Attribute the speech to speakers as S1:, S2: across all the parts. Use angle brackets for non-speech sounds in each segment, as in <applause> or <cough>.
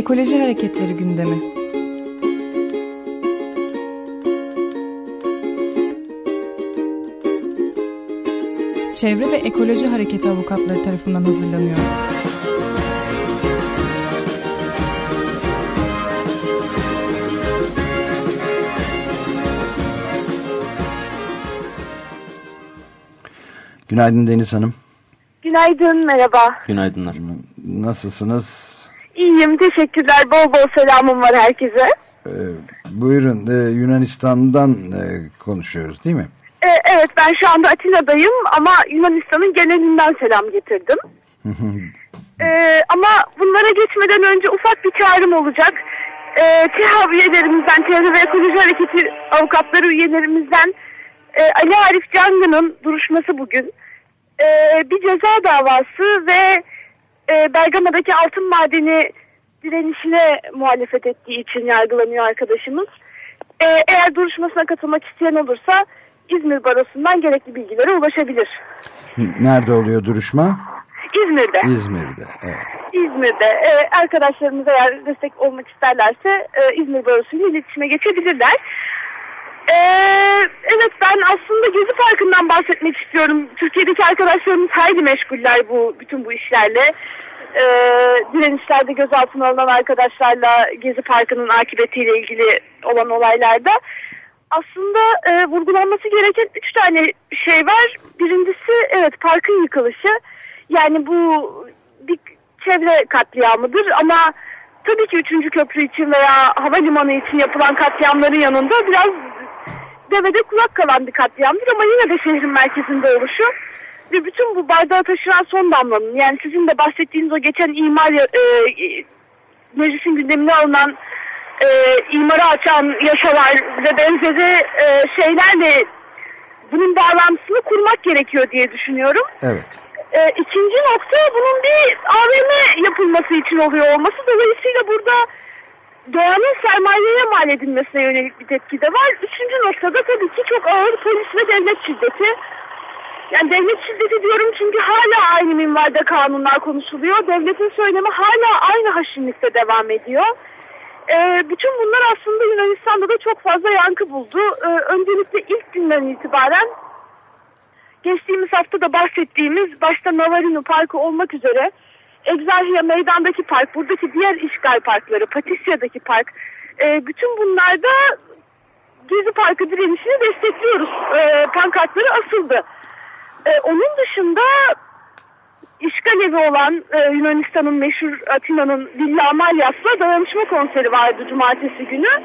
S1: Ekoloji Hareketleri gündemi. Çevre ve Ekoloji Hareketi avukatları tarafından hazırlanıyor.
S2: Günaydın Deniz Hanım.
S3: Günaydın, merhaba.
S4: Günaydınlar.
S2: Nasılsınız?
S3: İyiyim, teşekkürler. Bol bol selamım var herkese.
S2: Ee, buyurun, ee, Yunanistan'dan ee, konuşuyoruz değil mi?
S3: Ee, evet, ben şu anda Atina'dayım ama Yunanistan'ın genelinden selam getirdim. ee, <laughs> ama bunlara geçmeden önce ufak bir çağrım olacak. Ee, TİHA üyelerimizden, Çevre ve Ekoloji Hareketi avukatları üyelerimizden e, Ali Arif Cangı'nın duruşması bugün. Ee, bir ceza davası ve e, Bergama'daki altın madeni direnişine muhalefet ettiği için yargılanıyor arkadaşımız. Ee, eğer duruşmasına katılmak isteyen olursa İzmir Barosu'ndan gerekli bilgilere ulaşabilir.
S2: Nerede oluyor duruşma?
S3: İzmir'de.
S2: İzmir'de, evet.
S3: İzmir'de. Ee, arkadaşlarımız eğer destek olmak isterlerse e, İzmir Barosu'yla iletişime geçebilirler. Ee, evet ben aslında Gezi Parkı'ndan bahsetmek istiyorum. Türkiye'deki arkadaşlarımız hayli meşguller bu bütün bu işlerle. Ee, direnişlerde gözaltına alınan arkadaşlarla Gezi Parkı'nın akıbetiyle ilgili olan olaylarda. Aslında e, vurgulanması gereken üç tane şey var. Birincisi evet parkın yıkılışı. Yani bu bir çevre katliamıdır ama tabii ki üçüncü köprü için veya havalimanı için yapılan katliamların yanında biraz devede kulak kalan bir katliamdır ama yine de şehrin merkezinde oluşu ve bütün bu bardağı taşıran son damlanın yani sizin de bahsettiğiniz o geçen imar e, e, meclisin gündemine alınan e, imarı açan yasalar ve benzeri e, şeylerle bunun bağlantısını kurmak gerekiyor diye düşünüyorum.
S2: Evet.
S3: E, ikinci nokta bunun bir AVM yapılması için oluyor olması. Dolayısıyla burada doğanın sermayeye mal edilmesine yönelik bir tepki de var. Üçüncü noktada tabii ki çok ağır polis ve devlet şiddeti. Yani devlet şiddeti diyorum çünkü hala aynı minvalde kanunlar konuşuluyor. Devletin söylemi hala aynı haşinlikte devam ediyor. Ee, bütün bunlar aslında Yunanistan'da da çok fazla yankı buldu. Ee, öncelikle ilk günden itibaren geçtiğimiz hafta da bahsettiğimiz başta Navarino Parkı olmak üzere Egzarhia Meydan'daki park, buradaki diğer işgal parkları, Patisya'daki park, e, bütün bunlarda Gezi Parkı direnişini destekliyoruz. E, pankartları asıldı. E, onun dışında işgal evi olan e, Yunanistan'ın meşhur Atina'nın Villa Amalyas'la dayanışma konseri vardı cumartesi günü.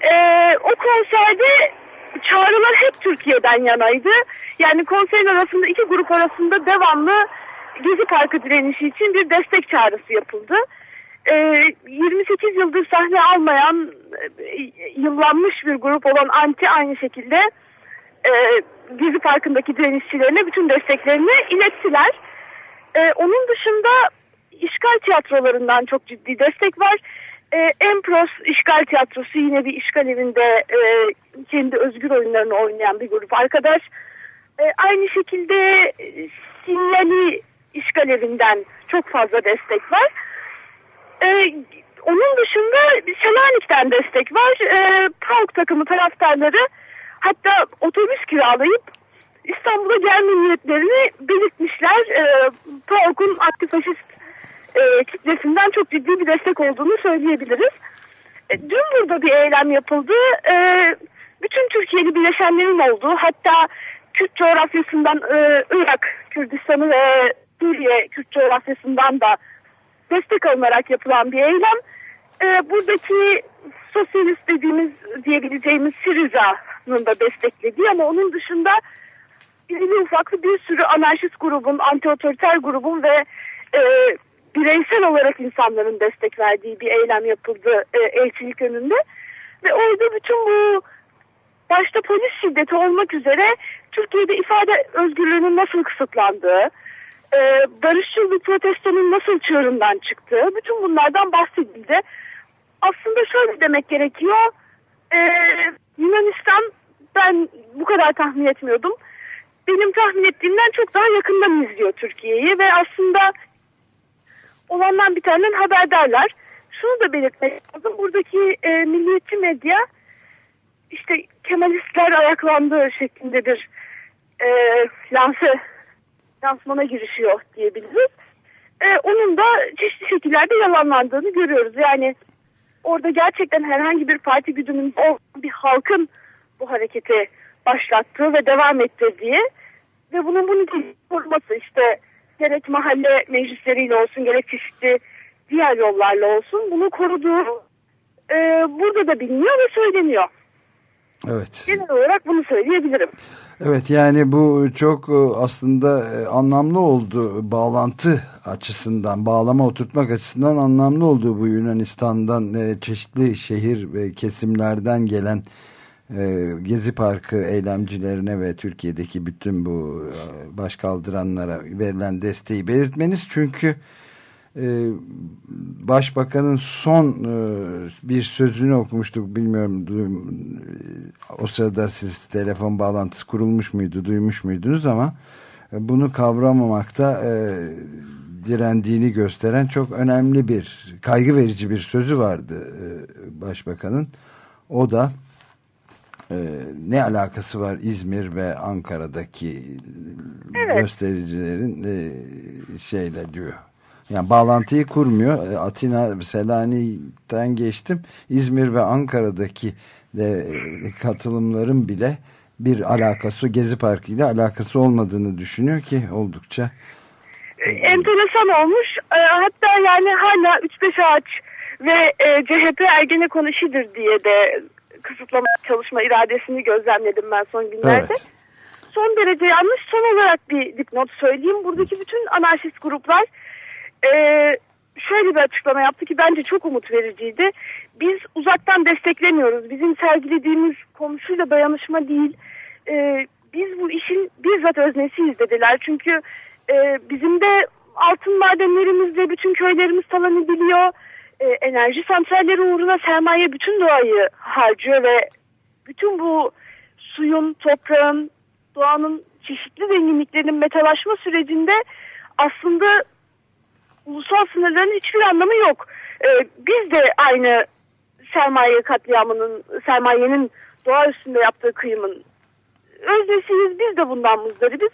S3: E, o konserde çağrılar hep Türkiye'den yanaydı. Yani konserin arasında iki grup arasında devamlı Gezi Parkı direnişi için bir destek çağrısı yapıldı. E, 28 yıldır sahne almayan e, yıllanmış bir grup olan Anti aynı şekilde e, Gezi Parkı'ndaki direnişçilerine bütün desteklerini ilettiler. Ee, onun dışında işgal tiyatrolarından çok ciddi destek var. Ee, Empros işgal tiyatrosu yine bir işgal evinde e, kendi özgür oyunlarını oynayan bir grup arkadaş. Ee, aynı şekilde e, Sinyali işgal evinden çok fazla destek var. Ee, onun dışında Selanik'ten destek var. Ee, PAOK takımı taraftarları hatta otobüs kiralayıp İstanbul'a gelme niyetlerini belirtmişler. E, PAOK'un antifaşist e, kitlesinden çok ciddi bir destek olduğunu söyleyebiliriz. E, dün burada bir eylem yapıldı. E, bütün Türkiye'li bileşenlerin olduğu hatta Kürt coğrafyasından e, Irak, Kürdistan'ı ve Suriye Kürt coğrafyasından da destek alınarak yapılan bir eylem. E, buradaki Siriza'nın da desteklediği ama onun dışında irili ufaklı bir sürü anarşist grubun, anti-otoriter grubun ve e, bireysel olarak insanların destek verdiği bir eylem yapıldı e, elçilik önünde. Ve orada bütün bu başta polis şiddeti olmak üzere Türkiye'de ifade özgürlüğünün nasıl kısıtlandığı, e, barışçıl bir protestonun nasıl çığırından çıktığı, bütün bunlardan bahsedildi. Aslında şöyle demek gerekiyor, e, Yunanistan kadar tahmin etmiyordum benim tahmin ettiğimden çok daha yakından izliyor Türkiye'yi ve aslında olandan bir tane haberdarlar. şunu da belirtmek lazım. Buradaki e, milliyetçi medya işte Kemalistler ayaklandı şeklinde bir e, lanse, lansmana girişiyor diyebiliriz. E, onun da çeşitli şekillerde yalanlandığını görüyoruz. Yani orada gerçekten herhangi bir parti güdümünde olan bir halkın bu hareketi başlattığı ve devam ettirdiği ve bunun bunu koruması işte gerek mahalle meclisleriyle olsun gerek çeşitli diğer yollarla olsun bunu koruduğu e, burada da biliniyor ve söyleniyor.
S2: Evet.
S3: Genel olarak bunu söyleyebilirim.
S2: Evet yani bu çok e, aslında e, anlamlı oldu bağlantı açısından bağlama oturtmak açısından anlamlı oldu bu Yunanistan'dan e, çeşitli şehir ve kesimlerden gelen Gezi Parkı eylemcilerine ve Türkiye'deki bütün bu baş kaldıranlara verilen desteği belirtmeniz. Çünkü ee, başbakanın son e, bir sözünü okumuştuk. Bilmiyorum o sırada siz telefon bağlantısı kurulmuş muydu duymuş muydunuz ama e, bunu kavramamakta e, direndiğini gösteren çok önemli bir kaygı verici bir sözü vardı başbakanın. O da ne alakası var İzmir ve Ankara'daki evet. göstericilerin şeyle diyor yani bağlantıyı kurmuyor. E, Atina, Selanik'ten geçtim. İzmir ve Ankara'daki de e, katılımların bile bir alakası, Gezi Parkı ile alakası olmadığını düşünüyor ki oldukça
S3: e, enteresan olmuş. Hatta yani hala 3-5 ağaç ve CHP Ergenekon işidir diye de kısıtlama çalışma iradesini gözlemledim ben son günlerde. Evet. Son derece yanlış. Son olarak bir dipnot söyleyeyim. Buradaki bütün anarşist gruplar e, şöyle bir açıklama yaptı ki bence çok umut vericiydi. Biz uzaktan desteklemiyoruz. Bizim sergilediğimiz komşuyla dayanışma değil. E, biz bu işin bizzat öznesiyiz dediler. Çünkü e, bizim de altın madenlerimizde bütün köylerimiz talan ediliyor. E, enerji santralleri uğruna sermaye bütün doğayı harcıyor ve bütün bu suyun, toprağın, doğanın çeşitli zenginliklerinin metalaşma sürecinde aslında ulusal sınırların hiçbir anlamı yok. Ee, biz de aynı sermaye katliamının, sermayenin doğa üstünde yaptığı kıyımın öznesiyiz. Biz de bundan muzdaribiz.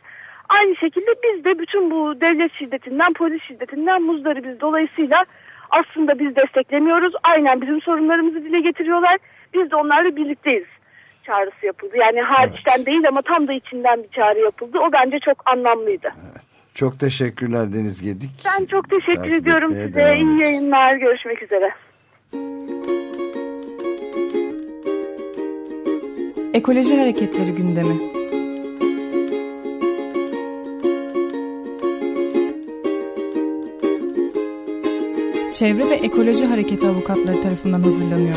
S3: Aynı şekilde biz de bütün bu devlet şiddetinden, polis şiddetinden muzdaribiz. Dolayısıyla aslında biz desteklemiyoruz. Aynen bizim sorunlarımızı dile getiriyorlar. Biz de onlarla birlikteyiz çağrısı yapıldı. Yani hariçten evet. değil ama tam da içinden bir çağrı yapıldı. O bence çok anlamlıydı. Evet.
S2: Çok teşekkürler Deniz Gedik.
S3: Ben çok teşekkür Takip ediyorum size. İyi yayınlar. Görüşmek üzere.
S1: Ekoloji Hareketleri gündemi. Çevre ve Ekoloji Hareketi avukatları tarafından hazırlanıyor.